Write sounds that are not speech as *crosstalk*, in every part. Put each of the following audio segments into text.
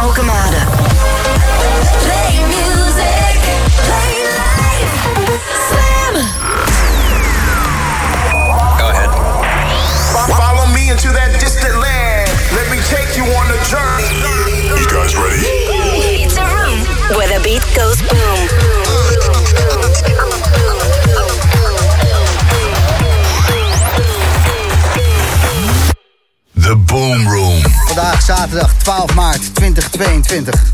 Alchemist. Zaterdag 12 maart 2022.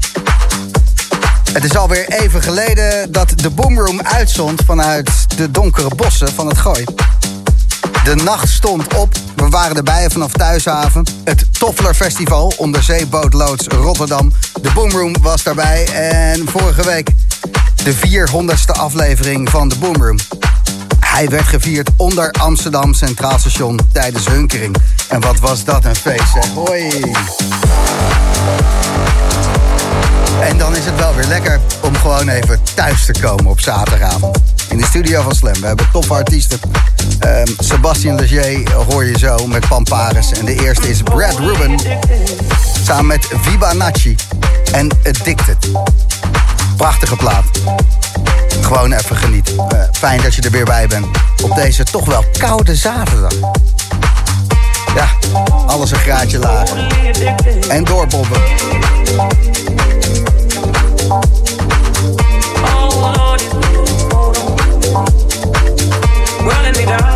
Het is alweer even geleden dat de Boomroom uitzond vanuit de donkere bossen van het Gooi. De nacht stond op, we waren erbij vanaf Thuishaven. Het Toffler Festival, onderzeebootloods Rotterdam. De Boomroom was daarbij en vorige week de 400ste aflevering van de Boomroom. Hij werd gevierd onder Amsterdam Centraal Station tijdens Hunkering. En wat was dat een feest, hè? Hoi! En dan is het wel weer lekker om gewoon even thuis te komen op zaterdagavond. In de studio van Slam. We hebben toffe artiesten. Ehm, Sebastian Leger hoor je zo met Pampares. En de eerste is Brad Ruben. Samen met Viba Nachi en Addicted. Prachtige plaat. Gewoon even genieten. Eh, fijn dat je er weer bij bent. Op deze toch wel koude zaterdag. Ja, alles een graadje lager. En doorbobben. Down.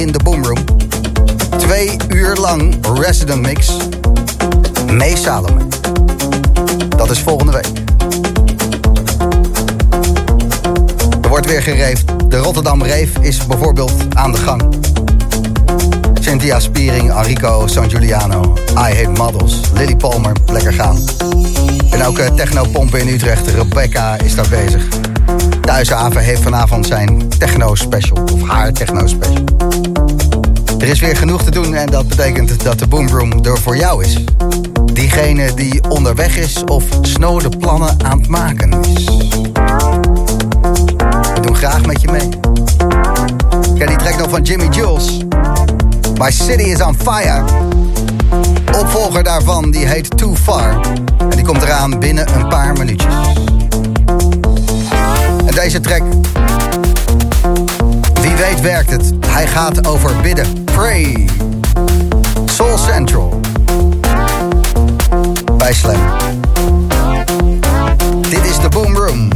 In de Boomroom. Twee uur lang resident mix. Mees Salome. Dat is volgende week. Er wordt weer gereefd. De Rotterdam Reef is bijvoorbeeld aan de gang. Cynthia Spiering, Enrico San Giuliano, I Hate Models, Lily Palmer, lekker gaan. En ook uh, Techno Pompen in Utrecht, Rebecca is daar bezig. Thuishaven heeft vanavond zijn techno special, of haar techno special. Er is weer genoeg te doen en dat betekent dat de Boomroom er voor jou is. Diegene die onderweg is of snode plannen aan het maken is. We doen graag met je mee. Ken die track van Jimmy Jules? My City is on Fire. Opvolger daarvan, die heet Too Far. En die komt eraan binnen een paar minuutjes. Deze track... Wie weet werkt het. Hij gaat over bidden. Pray. Soul Central. Bij Slam. Dit is de Boom Room.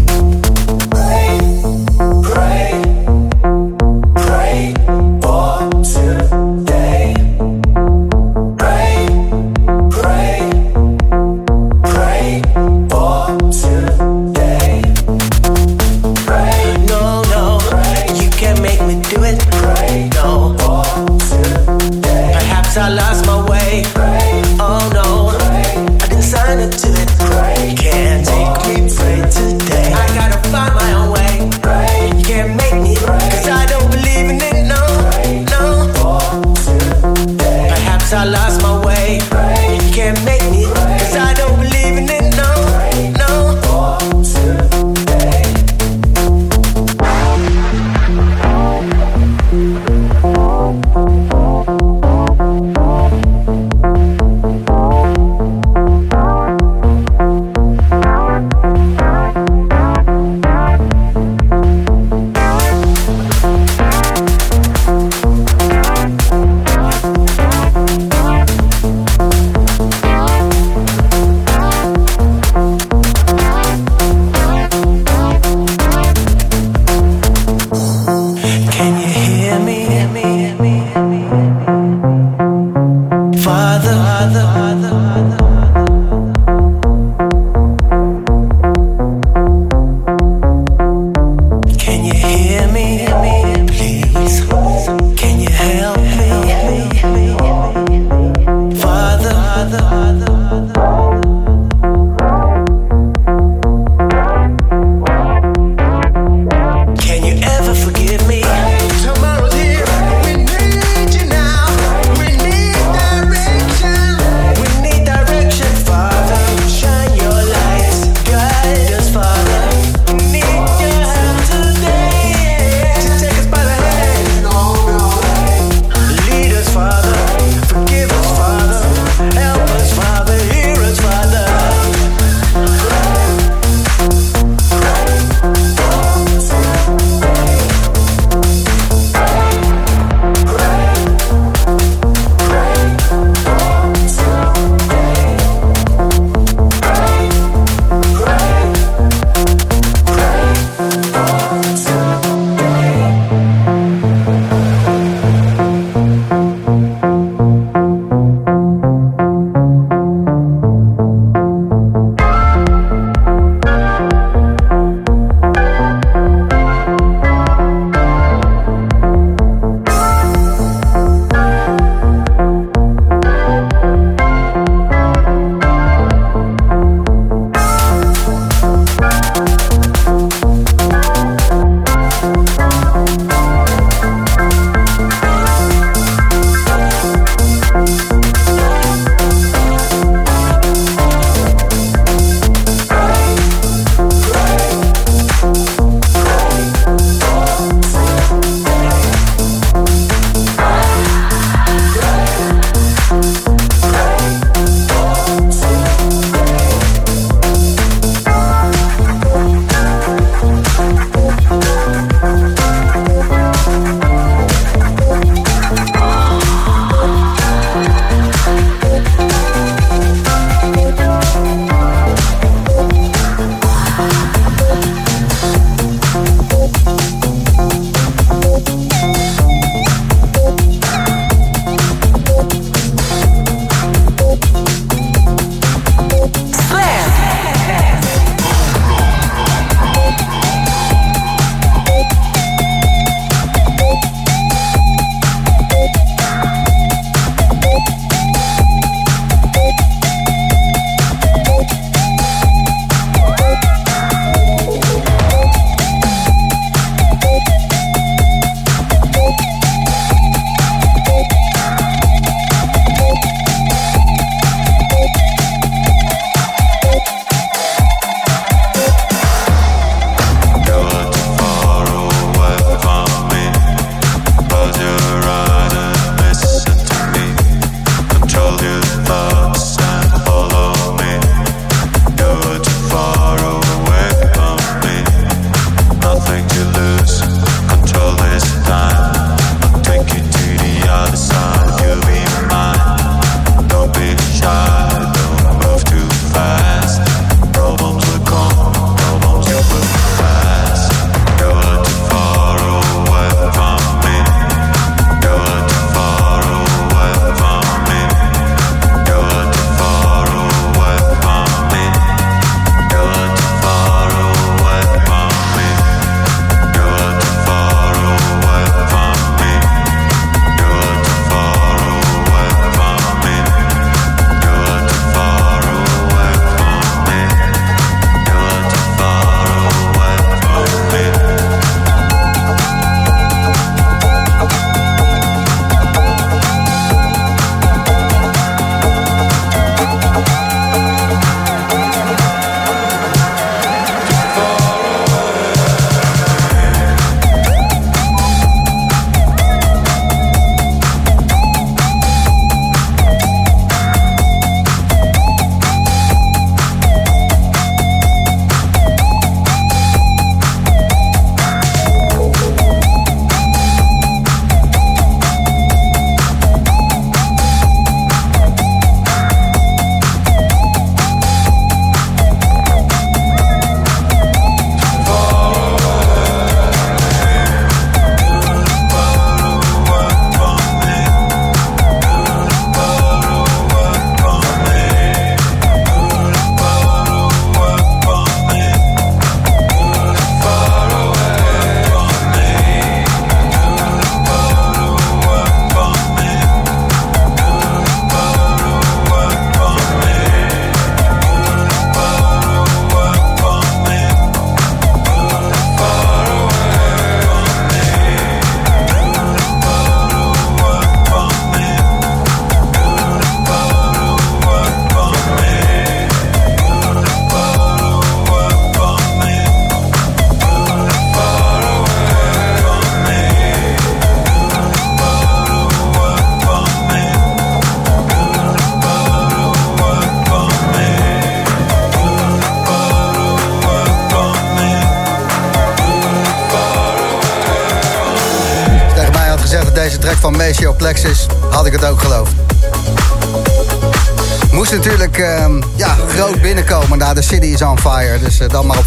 Fire.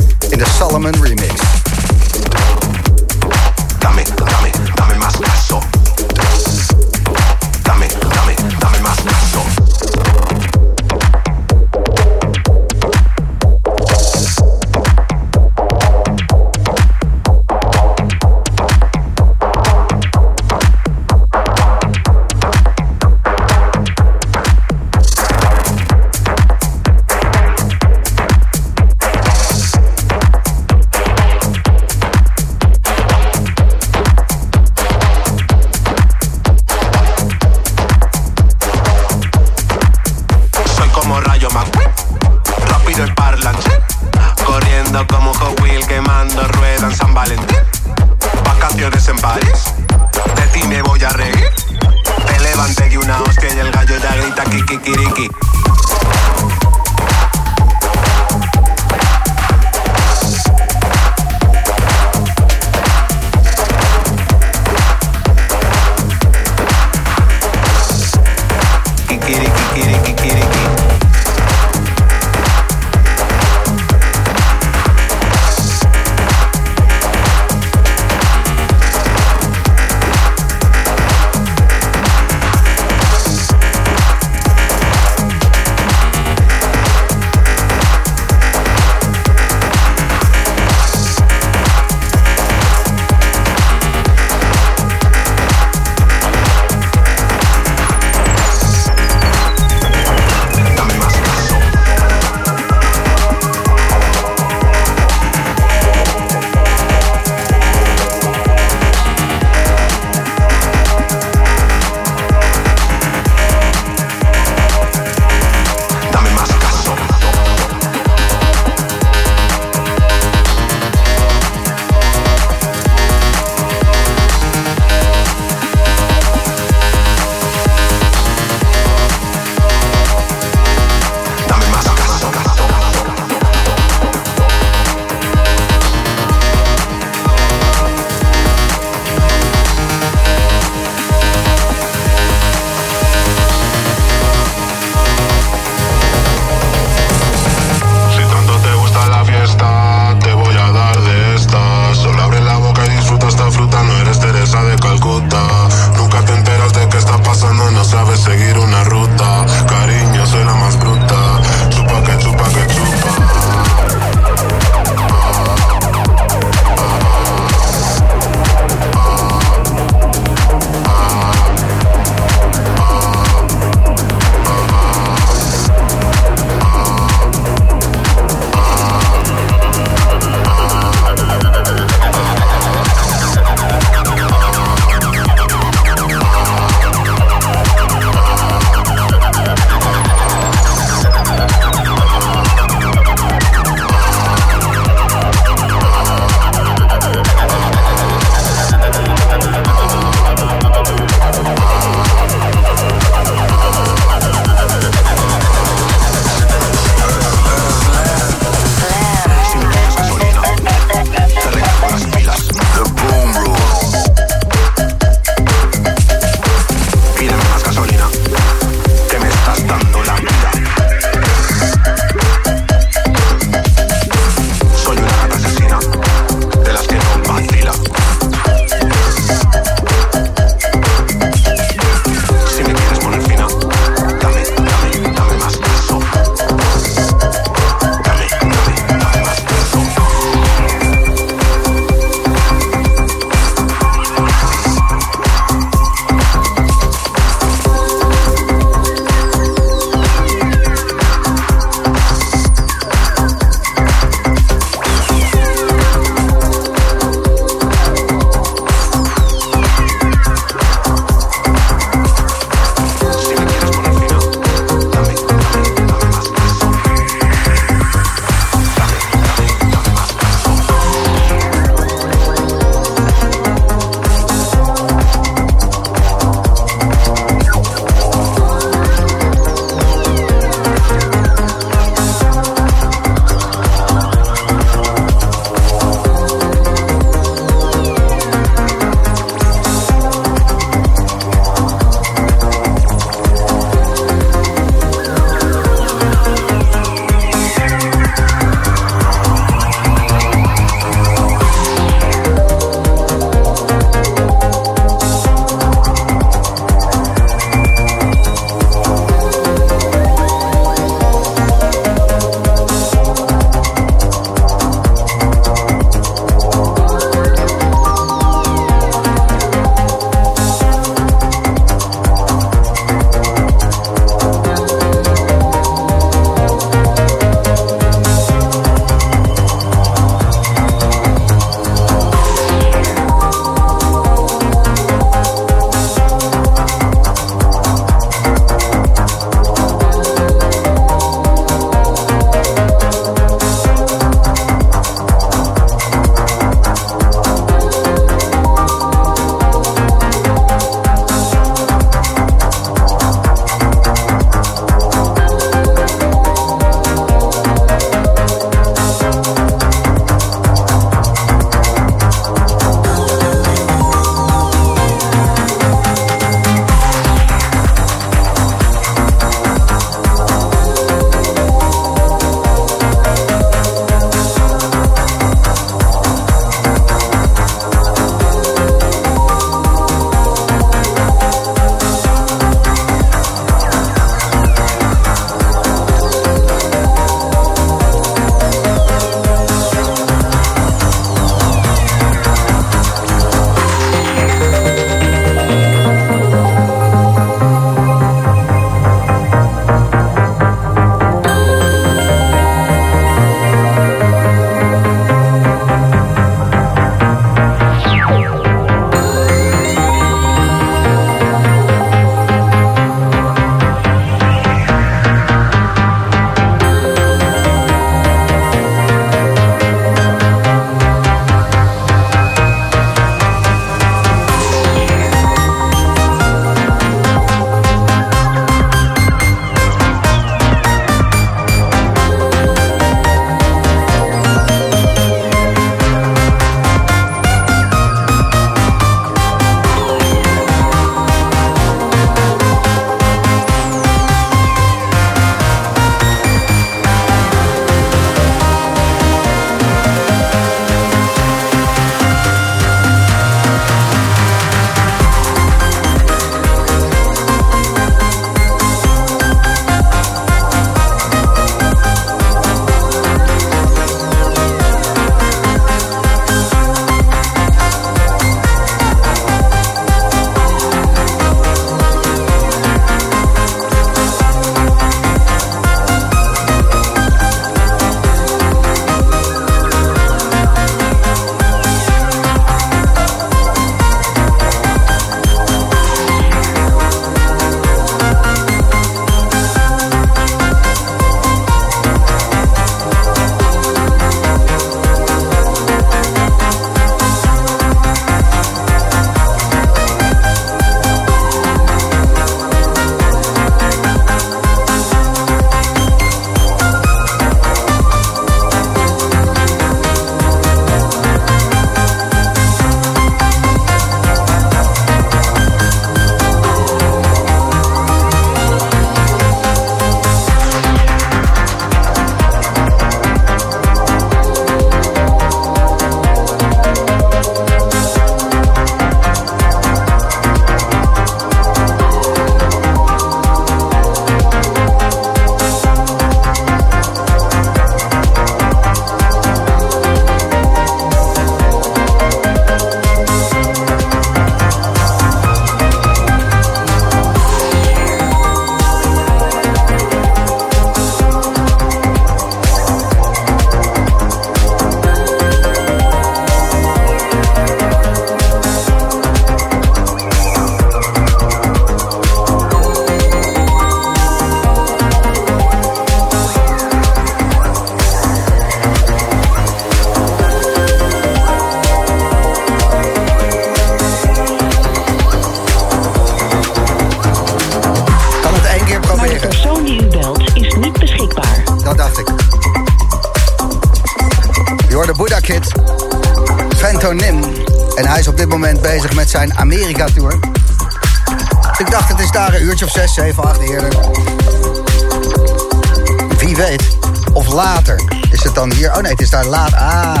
Is het dan hier? Oh nee, het is daar laat. Ah,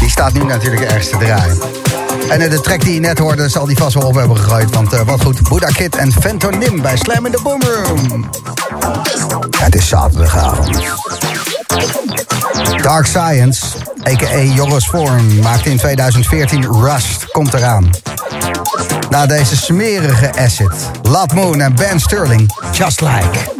die staat nu natuurlijk ergens te draaien. En eh, de track die je net hoorde, zal die vast wel op hebben gegooid. Want eh, wat goed, Buddha Kid en Fentonym bij Slam in the Boom Room. Het is zaterdagavond. Dark Science, a.k.a. Joris Vorm, maakte in 2014 Rust, komt eraan. Na deze smerige asset, Lat Moon en Ben Sterling. Just like.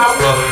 power.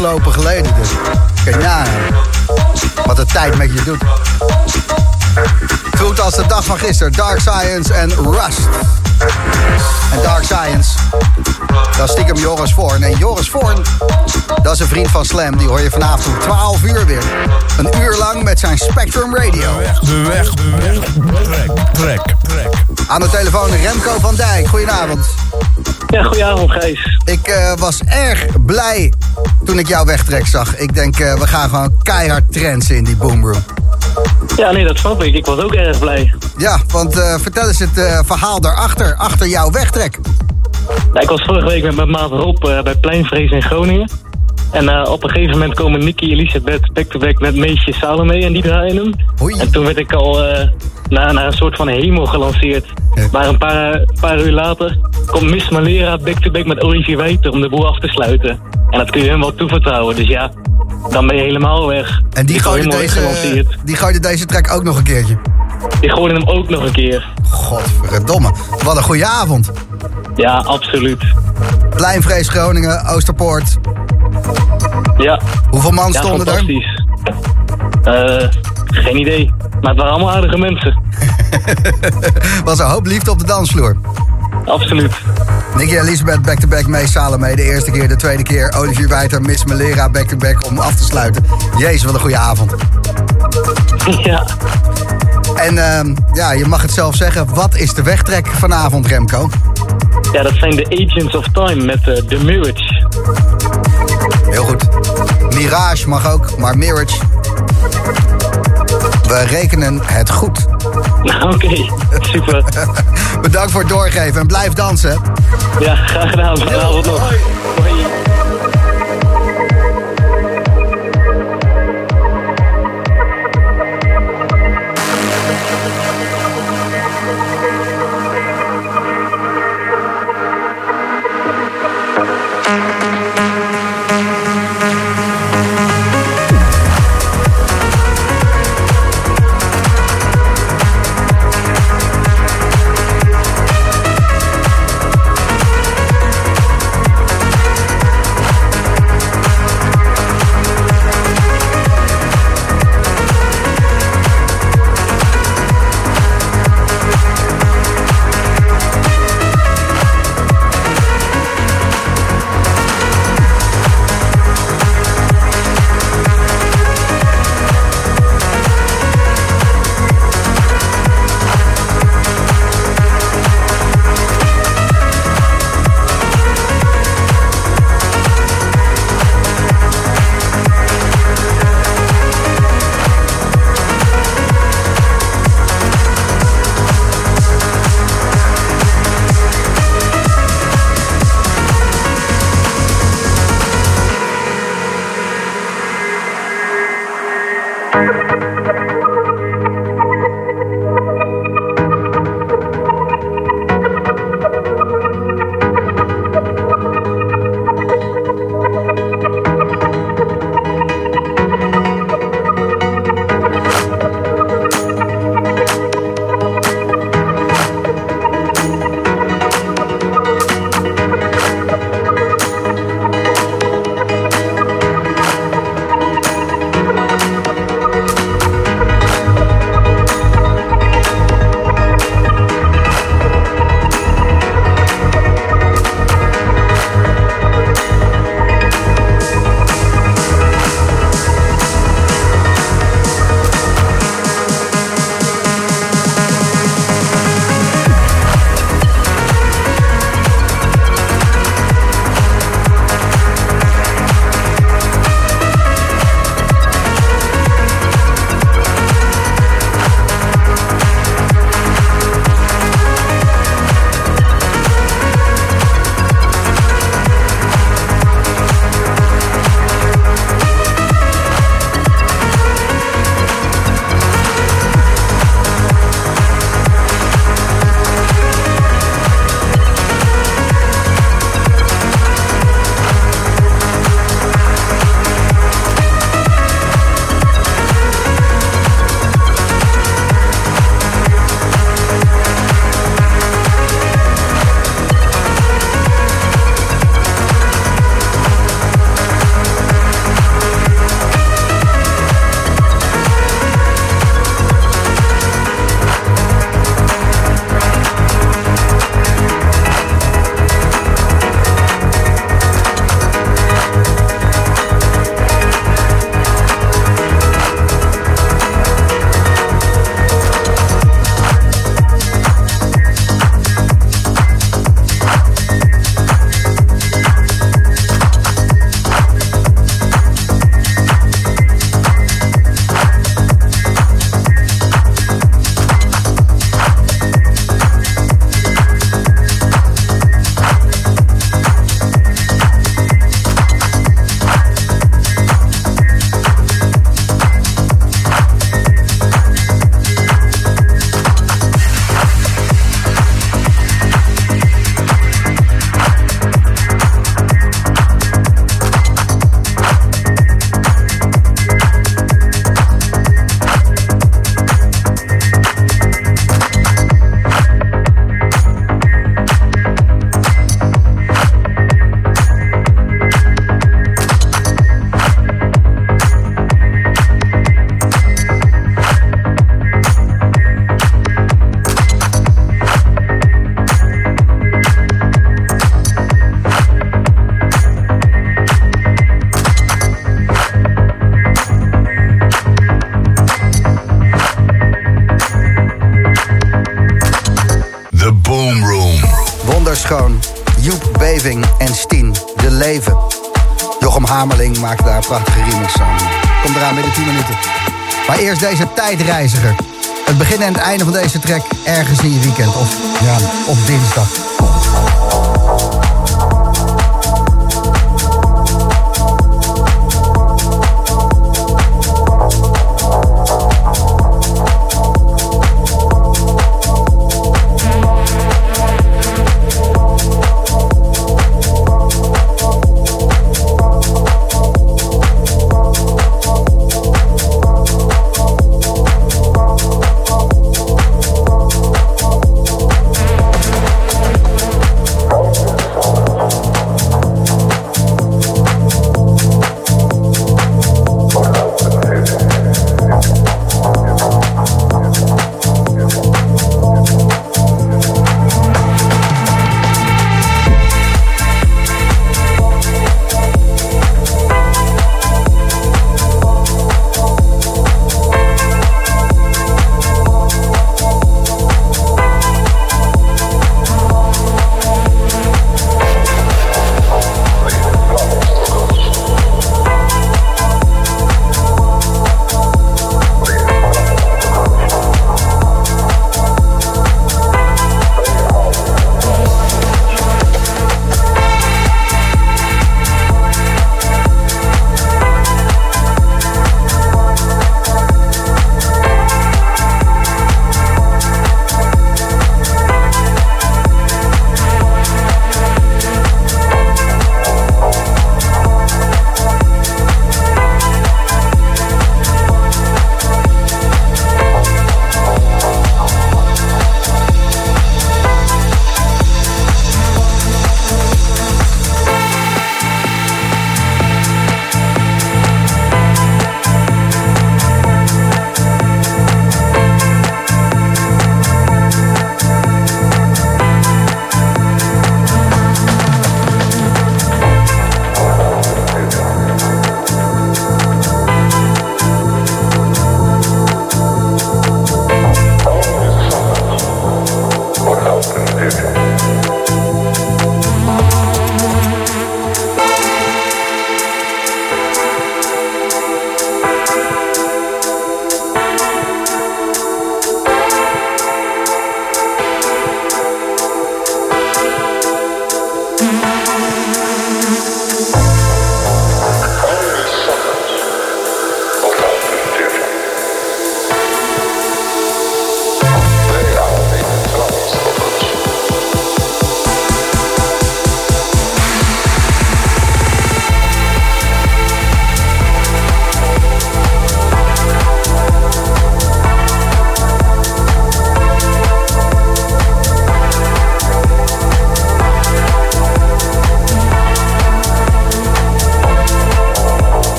Dansvloeren van Slam. Die hoor je vanavond om 12 uur weer. Een uur lang met zijn Spectrum Radio. De weg, de weg, trek, trek, trek. Aan de telefoon Remco van Dijk. Goedenavond. Ja, goedenavond Gijs. Ik eh, was erg blij toen ik jou wegtrek zag. Ik denk, eh, we gaan gewoon keihard trends in die boomroom. Ja, nee, dat snap ik. Ik was ook erg blij. Ja, want eh, vertel eens het eh, verhaal daarachter, achter jouw wegtrek. Ja, ik was vorige week met mijn maat Rob eh, bij Pleinvrees in Groningen. En eh, op een gegeven moment komen Nicky Elisabeth back-to-back met Meisje Salome en die draaien hem. Oei. En toen werd ik al eh, naar, naar een soort van hemel gelanceerd. Maar een paar, paar uur later komt Miss Malera back-to-back met Olivier Wijter om de boel af te sluiten. En dat kun je hem wel toevertrouwen. Dus ja, dan ben je helemaal weg. En die word gooide, deze, die gooide deze track ook nog een keertje. Die gooide hem ook nog een keer. Godverdomme. Wat een goede avond. Ja, absoluut. Pleinvrees Groningen, Oosterpoort. Ja, Hoeveel man ja stonden er? fantastisch. Eh, geen idee. Maar het waren allemaal aardige mensen. *laughs* Was een hoop liefde op de dansvloer. Absoluut. Nicky Elisabeth back-to-back mee Salome. De eerste keer, de tweede keer. Olivier Wijter, Miss Malera back-to-back om af te sluiten. Jezus, wat een goede avond. *laughs* ja. En ehm, ja, je mag het zelf zeggen. Wat is de wegtrek vanavond, Remco? ja, dat zijn de Agents of Time met eh, The Mirage. Heel goed. Mirage mag ook, maar Mirage. We rekenen het goed. *laughs* Oké, super. *laughs* Bedankt voor het doorgeven en blijf dansen. Ja, graag gedaan. Vanavond nog. Hoi. Het begin en het einde van deze track ergens in je weekend. Of ja, op dinsdag.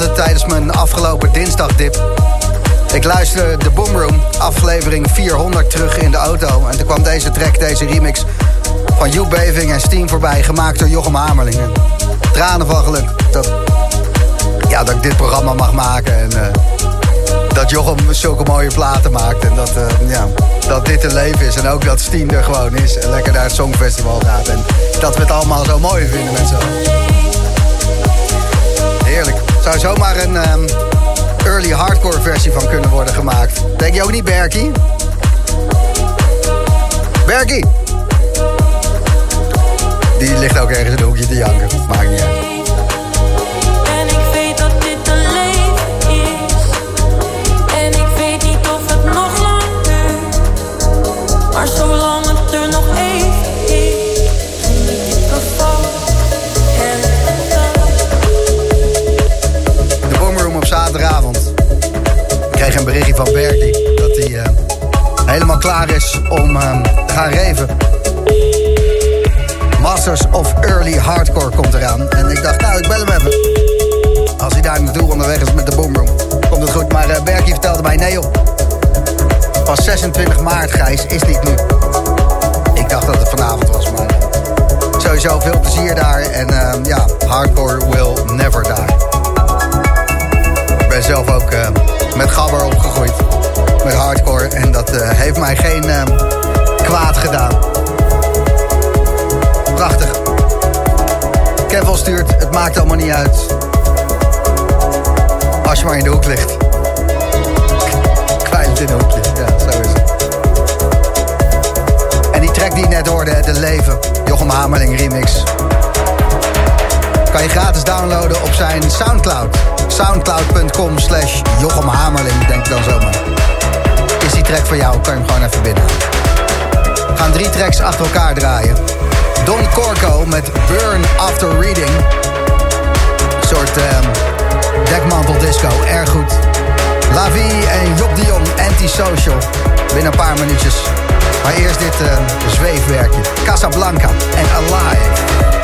Had tijdens mijn afgelopen dinsdagdip. Ik luisterde de Boomroom, aflevering 400, terug in de auto. En toen kwam deze track, deze remix van Joep Beving en Steam voorbij, gemaakt door Jochem Hamerling. En tranen van geluk. Dat, ja, dat ik dit programma mag maken en eh, dat Jochem zulke mooie platen maakt. En dat, eh, ja, dat dit een leven is en ook dat Steam er gewoon is. En lekker naar het Songfestival gaat. En dat we het allemaal zo mooi vinden met z'n Heerlijk. Zou zomaar een ehm, early hardcore versie van kunnen worden gemaakt. Denk je ook niet, Berkie? Berkie! Die ligt ook ergens in een hoekje te janken. Maakt niet uit. Berichtje van Bertie dat hij eh, helemaal klaar is om eh, te gaan reven. Masters of Early Hardcore komt eraan. En ik dacht, nou, ik bel hem even. Als hij daar naartoe onderweg is met de Boomroom, komt het goed. Maar uh, vertelde mij, nee joh. Pas 26 maart, Gijs, is niet nu. Ik dacht dat het vanavond was, maar sowieso veel plezier daar. En ja, hardcore will never die. Ik ben zelf ook met gabber opgegroeid. Met hardcore. En dat eh, heeft mij geen eh, kwaad gedaan. Prachtig. Kevel stuurt, het maakt allemaal niet uit. Als je maar in de hoek ligt. Kwijt in de hoekje, ja, zo is het. En die track die je net hoorde, De Leven, Jochem Hamerling remix. Kan je gratis downloaden op zijn Soundcloud. Soundcloud.com slash Jochem Hamerling, denk ik dan zomaar. Is die track voor jou, kan je hem gewoon even binnen. We gaan drie tracks achter elkaar draaien. Don Corco met Burn After Reading. Soort ehm dekmantel disco, erg goed. La Vie en Job Dion, Antisocial. Binnen een paar minuutjes. Maar eerst dit ehm, zweefwerkje. Casablanca en Alive.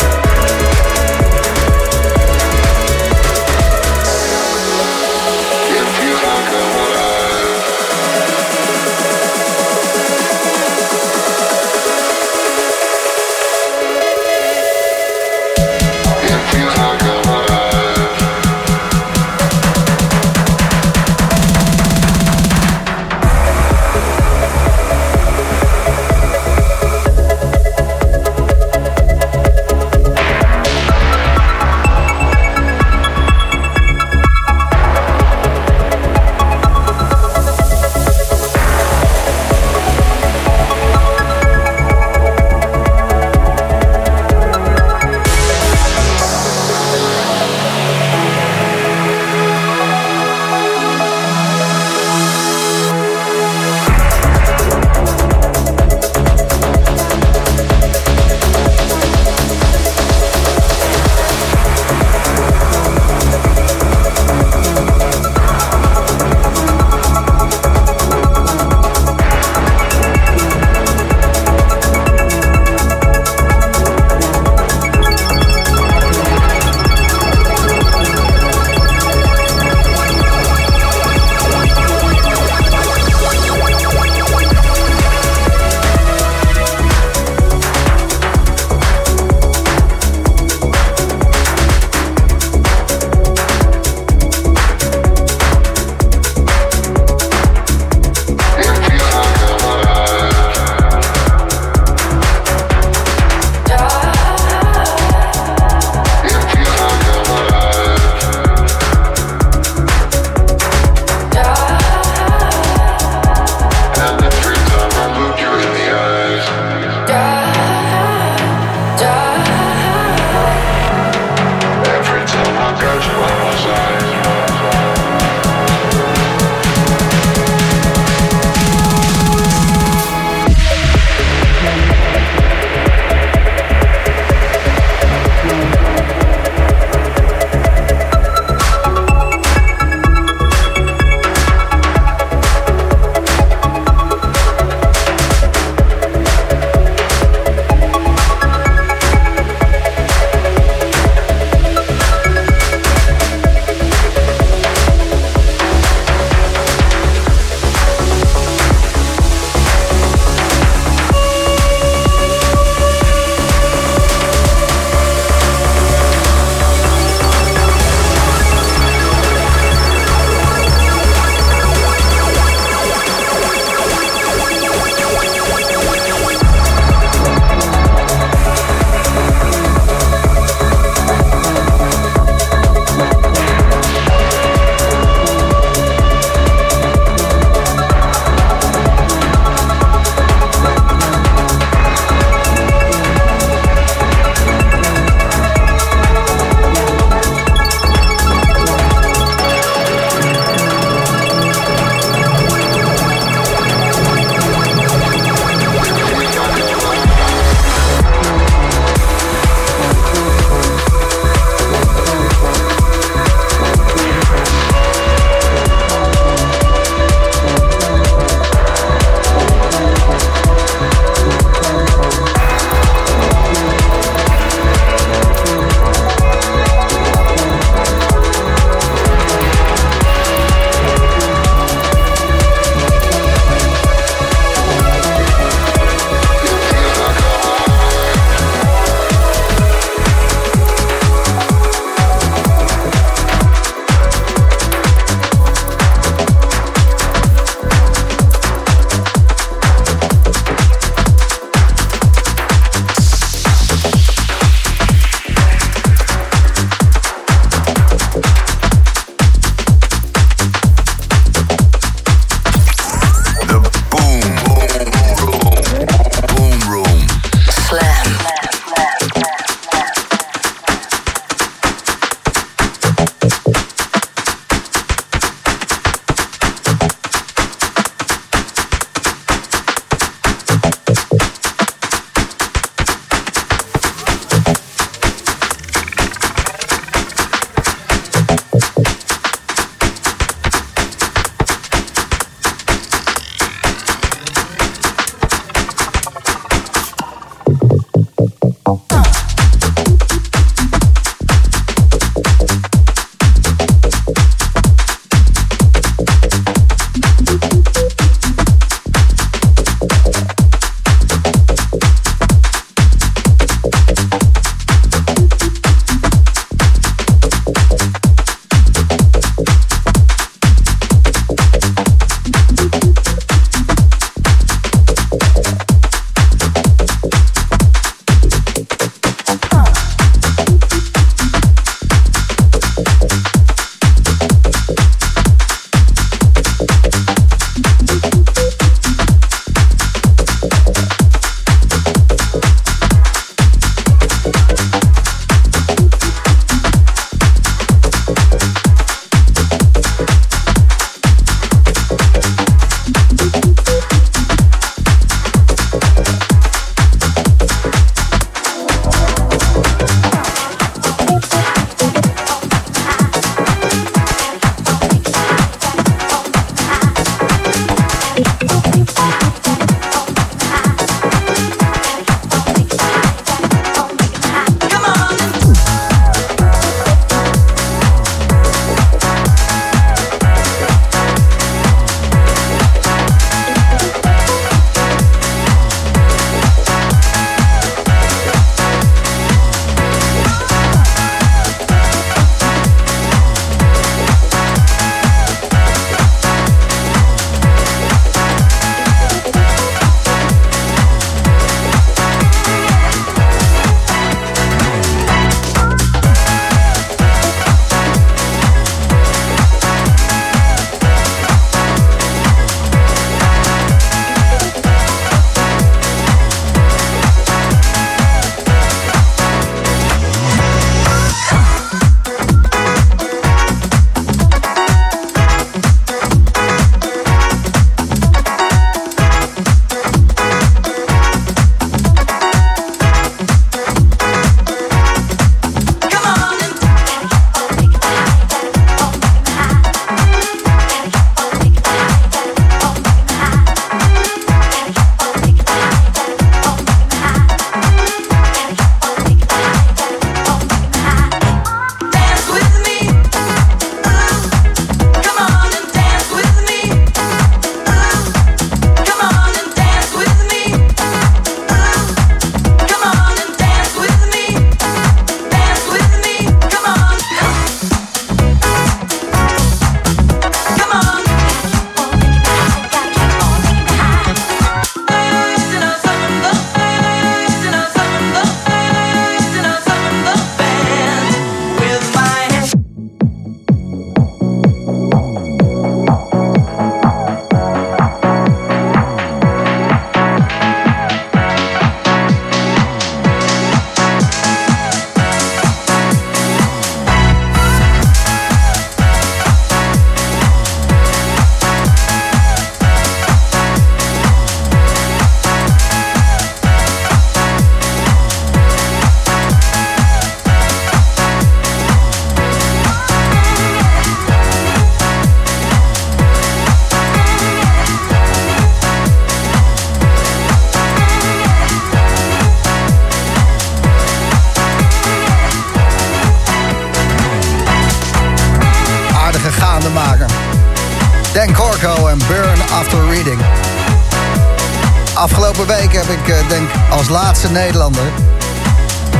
Laatste Nederlander...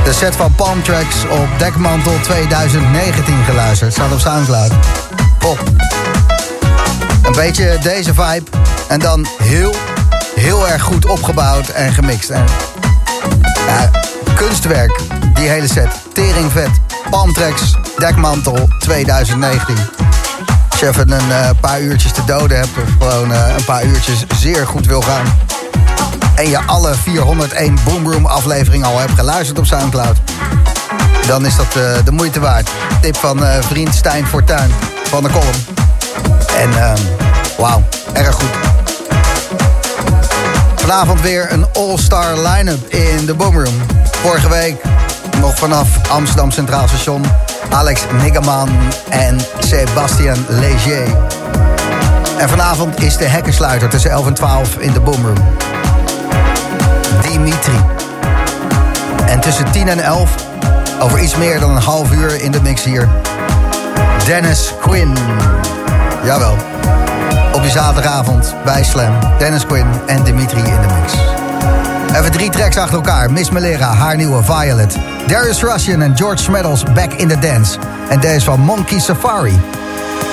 de set van Palm Tracks op Dekmantel 2019 geluisterd. Staat op Soundcloud. Pop. Een beetje deze vibe. En dan heel, heel erg goed opgebouwd en gemixt. Ja, kunstwerk, die hele set. Tering vet. Palm Tracks, Dekmantel 2019. Als je even een eh, paar uurtjes te doden hebt... of gewoon eh, een paar uurtjes zeer goed wil gaan... en je alle 401 Boomroom afleveringen al hebt geluisterd op Soundcloud... dan is dat eh, de moeite waard. Tip van eh, vriend Stijn Fortuyn van de column. En ehm, wauw, erg goed. Vanavond weer een all-star line-up in de Boomroom. Vorige week nog vanaf Amsterdam Centraal Station... Alex Niggerman en Sebastian Leger. En vanavond is de hekkensluiter tussen 11 en 12 in de Boomroom. Dimitri. En tussen 10 en 11, over iets meer dan een half uur in de mix hier... Dennis Quinn. Jawel. Op je zaterdagavond bij Slam. Dennis Quinn en Dimitri in de mix. Even drie tracks achter elkaar. Miss Melera, haar nieuwe Violet. Darius Russian en George Smeddles, Back in the Dance. En deze van Monkey Safari.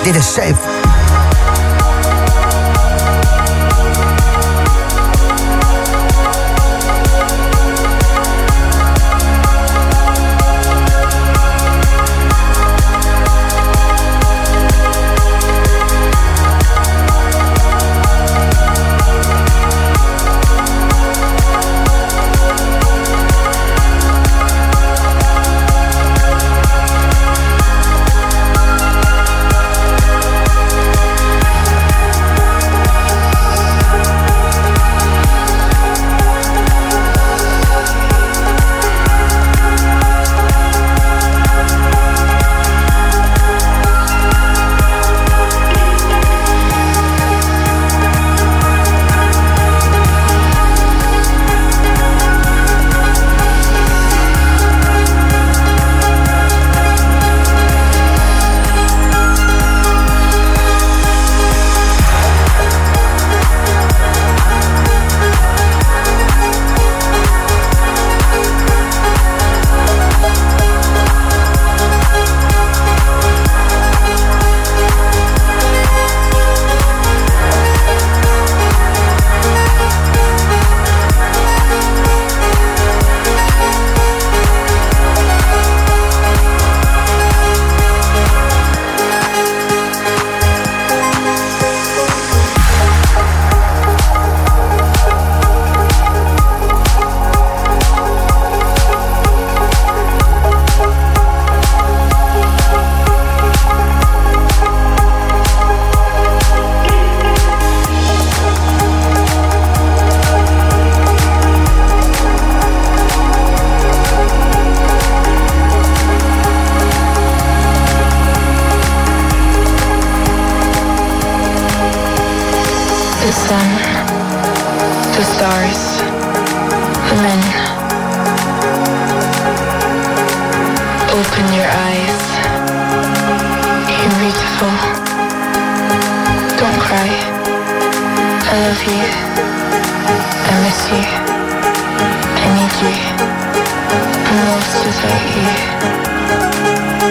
Dit is Safe. just out you.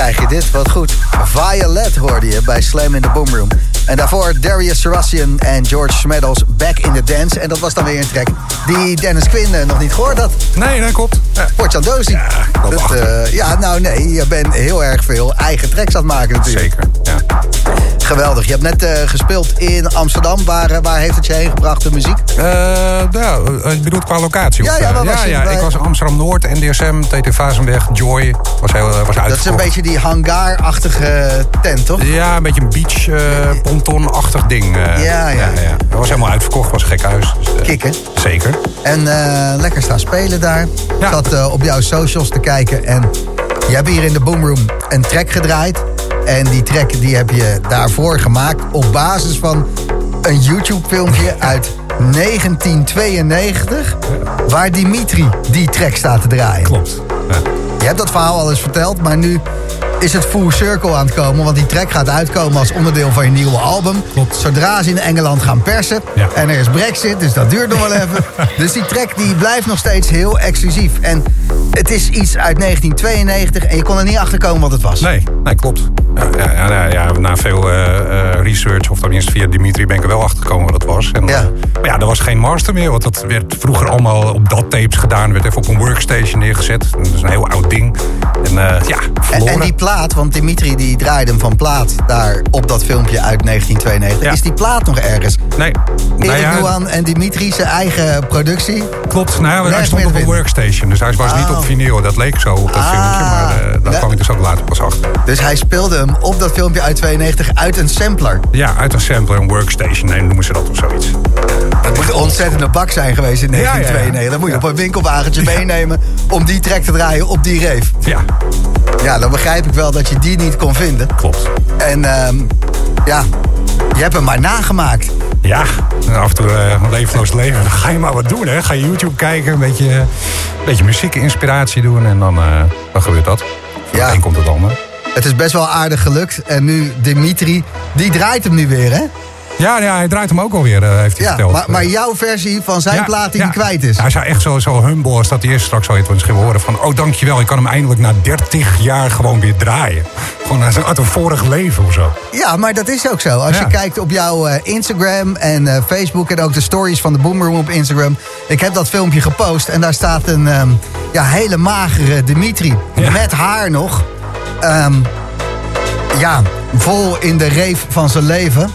Krijg je dit. Wat goed. Violet hoorde je bij Slam in the Boom Room. En daarvoor Darius Sarassian en George Smeddles Back in the Dance. En dat was dan weer een track die Dennis Quinn eh, nog niet gehoord had. Nee, dat klopt. Ja. Portjandosi. Ja, dat achter. ja, nou nee, je bent heel erg veel eigen tracks aan het maken natuurlijk. Zeker. Geweldig. Je hebt net eh, gespeeld in Amsterdam. Waar, eh, waar heeft het je heen gebracht, de muziek? Nou, eh, je bedoelt qua locatie? Ja, ja, ja, ja, Bij- ik was in Amsterdam-Noord, NDSM, TT Vazenweg, Joy. Was, heel, was Dat is een beetje die hangar-achtige tent, toch? Ja, een beetje een beach, eh ponton-achtig ding. eh. Ja, ja. Dat was helemaal uitverkocht, was een gek huis. Dus, Kikken. Zeker. En lekker staan spelen daar. Ik Ja. zat eh, op jouw socials te kijken. En je hebt hier in de Boomroom een track gedraaid. En die track die heb je daarvoor gemaakt op basis van een YouTube filmpje uit 1992. Waar Dimitri die track staat te draaien. Klopt. Ja. Je hebt dat verhaal al eens verteld, maar nu is het full circle aan het komen. Want die track gaat uitkomen als onderdeel van je nieuwe album. Klopt. Zodra ze in Engeland gaan persen. Ja. En er is brexit, dus dat duurt nog wel *laughs* even. dus die track die blijft nog steeds heel exclusief. En het is iets uit 1992 en je kon er niet achter komen wat het was. Nee, nee, klopt. Ja, ja, ja, na veel eh, eh, research, of tenminste via Dimitri, ben ik er wel achter gekomen wat het was. En, Ja. eh, maar ja, er was geen master meer, want dat werd vroeger allemaal op dat tapes gedaan. werd even op een workstation neergezet. Dat is een heel oud ding. En ja, En, verloren. en die plaat, want Dimitri die draaide hem van plaat daar op dat filmpje uit 1992. Ja. Is die plaat nog ergens? Nee, nou Erik ja, Nouan en Dimitri zijn eigen productie. klopt. Nou, ja, hij stond op een workstation, dus hij was niet Oh. op vinyl. Dat leek zo op dat Ah. filmpje, maar eh, daar Ja. kwam ik dus ook later pas achter. Dus hij speelde hem op dat filmpje uit 92 uit een sampler. Ja, uit een sampler, een workstation, nee, noemen ze dat of zoiets. Dat moet een ontzettende bak zijn geweest in Ja, ja, ja. 1992. Dat moet je Ja. op een winkelwagentje *laughs* meenemen om die track te draaien op die reef. Ja, Ja, dan begrijp ik wel dat je die niet kon vinden. klopt. En ehm, ja, je hebt hem maar nagemaakt. Ja, en af en toe een levenloos leven. Dan ga je maar wat doen, hè. Ga je YouTube kijken, een beetje, een beetje muziekinspiratie doen... en dan, eh, dan gebeurt dat. Van Ja. het een komt het ander. Het is best wel aardig gelukt. En nu Dimitri, die draait hem nu weer, hè? Ja, ja, hij draait hem ook alweer, eh, heeft hij Ja, verteld. maar, maar jouw versie van zijn Ja, plaat die ja. kwijt is. Hij is echt zo, zo humble als dat hij eerst straks zal je het horen. Van, oh dankjewel, ik kan hem eindelijk na 30 jaar gewoon weer draaien. Gewoon uit een, uit een vorig leven of zo. Ja, maar dat is ook zo. Als je kijkt op jouw eh, Instagram en eh, Facebook... en ook de stories van de Boomroom op Instagram... ik heb dat filmpje gepost en daar staat een ehm, ja, hele magere Dimitri... Met haar nog. Ehm, ja, vol in de reef van zijn leven.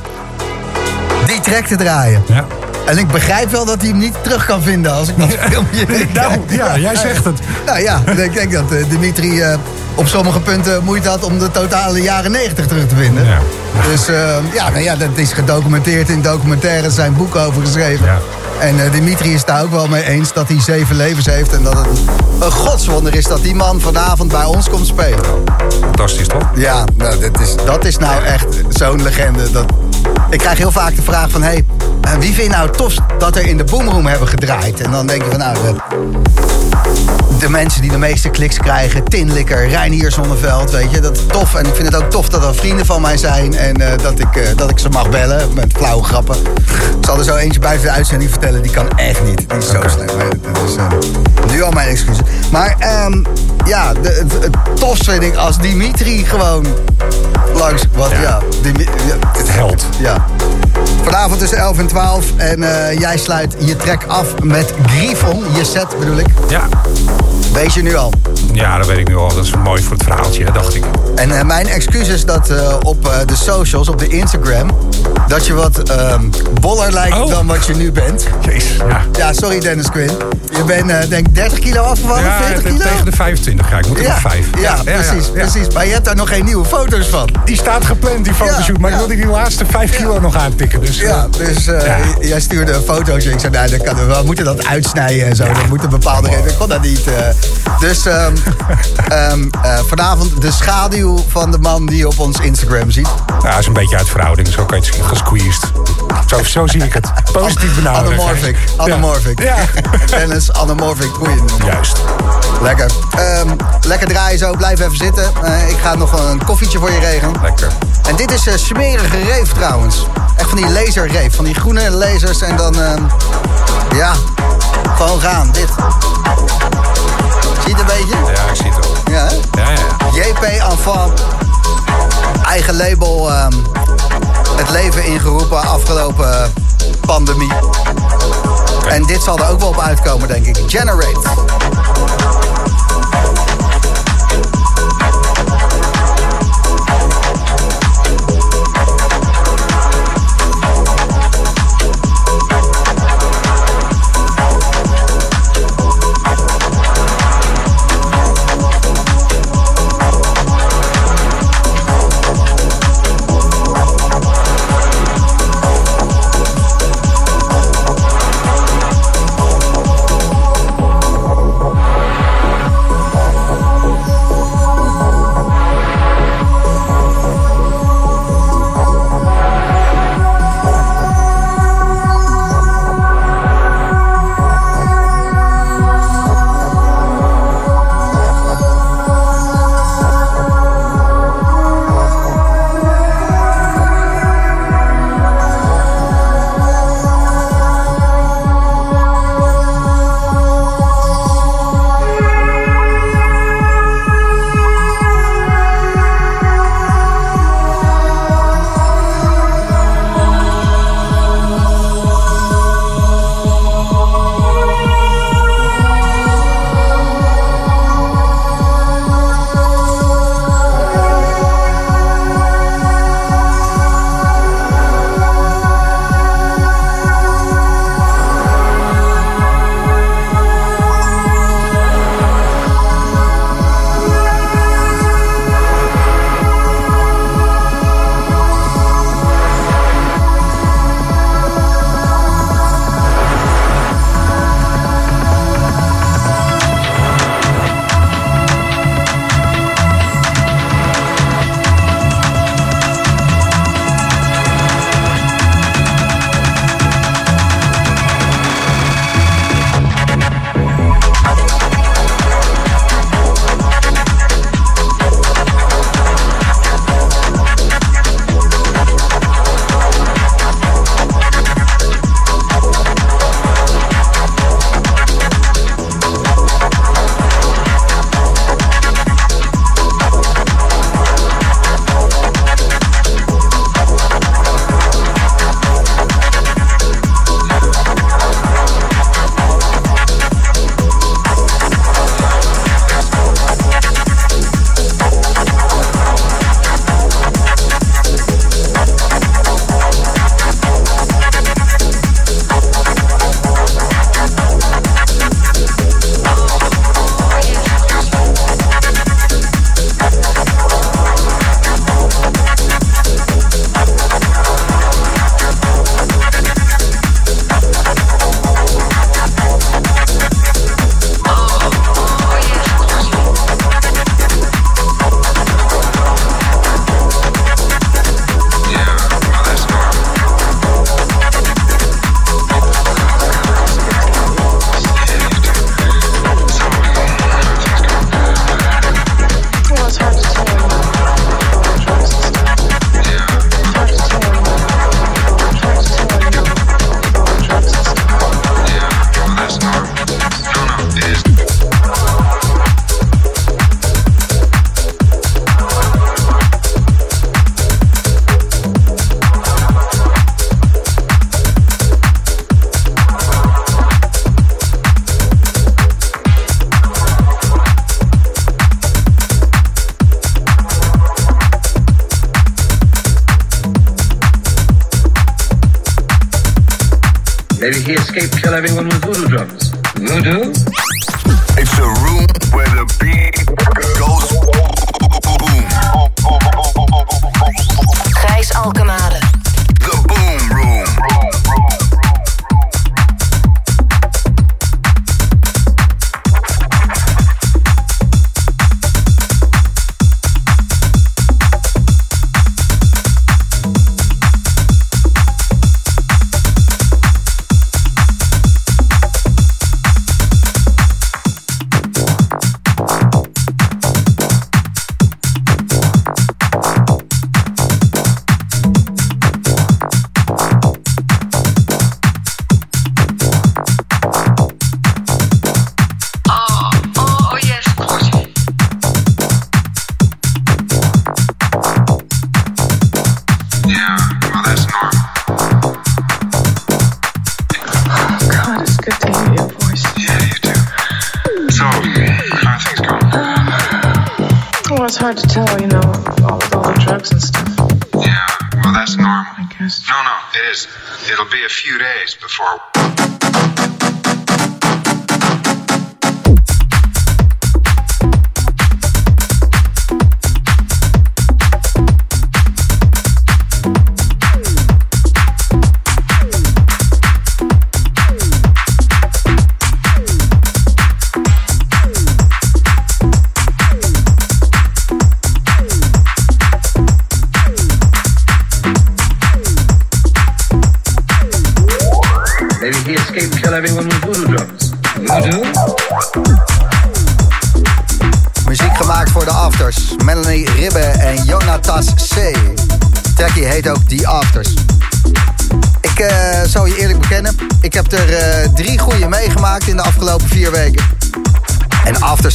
Die track te draaien. Ja. En ik begrijp wel dat hij hem niet terug kan vinden als ik dat filmpje *laughs* Nou, kijk. ja, jij zegt het. Nou ja, ik denk dat eh, Dimitri eh, op sommige punten moeite had om de totale jaren 90 terug te vinden. Ja. Dus eh, ja, nou ja, dat is gedocumenteerd in documentaires, zijn boeken over geschreven. Ja. En Dimitri is daar ook wel mee eens dat hij zeven levens heeft. En dat het een godswonder is dat die man vanavond bij ons komt spelen. Fantastisch, toch? Ja, nou, dat, is, dat is nou echt zo'n legende. Dat... Ik krijg heel vaak de vraag van... Hey, eh, wie vind je nou het tofst dat er in de Boomroom hebben gedraaid? En dan denk je van nou... eh, de mensen die de meeste kliks krijgen. Tinlikker, Reinier Zonneveld, weet je. Dat is tof. En ik vind het ook tof dat er vrienden van mij zijn. En eh, dat, ik, dat ik ze mag bellen met flauwe grappen. Ik zal er zo eentje buiten de uitzending vertellen. Die kan echt niet. Die is zo slecht. Dat is nu al mijn excuses. Maar ehm, ja, het tofste vind ik als Dimitri gewoon langs... Wat, ja. Ja. Ja, Het held. ja. Vanavond tussen 11 en 12. En eh, jij sluit je track af met Griffon. Je set bedoel ik. Ja. Wees je nu al. Ja, dat weet ik nu al. Dat is mooi voor het verhaaltje, dacht ik. En eh, mijn excuus is dat eh, op eh, de socials, op de Instagram... dat je wat ehm, boller lijkt Oh. dan wat je nu bent. Jezus, ja. Ja, sorry Dennis Quinn. Je bent denk ik 30 kilo afgevallen, Ja, 40 kilo? tegen de 25 ga ik. moet er ja, nog 5. ja, precies, precies. Maar je hebt daar nog geen nieuwe foto's van. Die staat gepland, die fotoshoot. Maar ik wilde die laatste 5 kilo nog aantikken. Dus, Ja, dus jij stuurde een fotootje. Ik zei, nou, dat kan, we moeten dat uitsnijden en zo. Dat moet een bepaalde reden. Ik kon dat niet. Dus ehm, *laughs* ehm, eh, vanavond de schaduw van de man die je op ons Instagram ziet. Ja, dat is een beetje uit verhouding. Zo kan je het gesqueezed. Zo, zo zie ik het. Positief benaderen. Anamorphic. Anamorphic. Ja. *laughs* Dennis, anamorphic. Goeie. Juist. Lekker. Ehm, lekker draaien zo. Blijf even zitten. Eh, ik ga nog een koffietje voor je regelen. Lekker. En dit is eh, smerige reef trouwens. Echt van die laserreef. Van die groene lasers. En dan, ehm, ja, Gewoon gaan, dit. Zie je het een beetje? Ja, ik zie het ook. Ja, hè? Ja, ja, ja. JP Enfant. Eigen label. ehm, het leven ingeroepen afgelopen pandemie. En dit zal er ook wel op uitkomen, denk ik. Generate.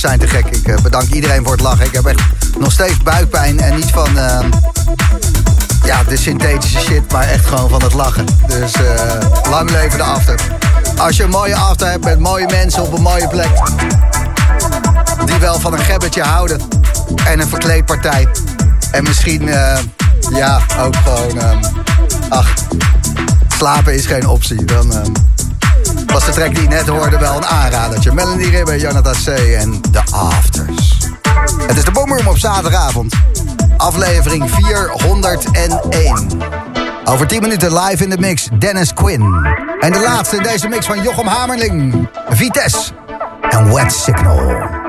Zijn te gek. Ik eh, bedank iedereen voor het lachen. Ik heb echt nog steeds buikpijn en niet van eh, ja, de synthetische shit, maar echt gewoon van het lachen. Dus eh, lang leven de after. Als je een mooie after hebt met mooie mensen op een mooie plek, die wel van een gebbetje houden en een verkleedpartij. En misschien, eh, ja, ook gewoon, ehm, ach, slapen is geen optie. Dan ehm, was de track die net hoorde wel een aanradertje. Melanie Ribbe, Jonathan C. en The Afters. Het is de Boomroom op zaterdagavond. Aflevering 401. Over 10 minuten live in de mix Dennis Quinn. En de laatste in deze mix van Jochem Hamerling. Vitesse en Wet Signal.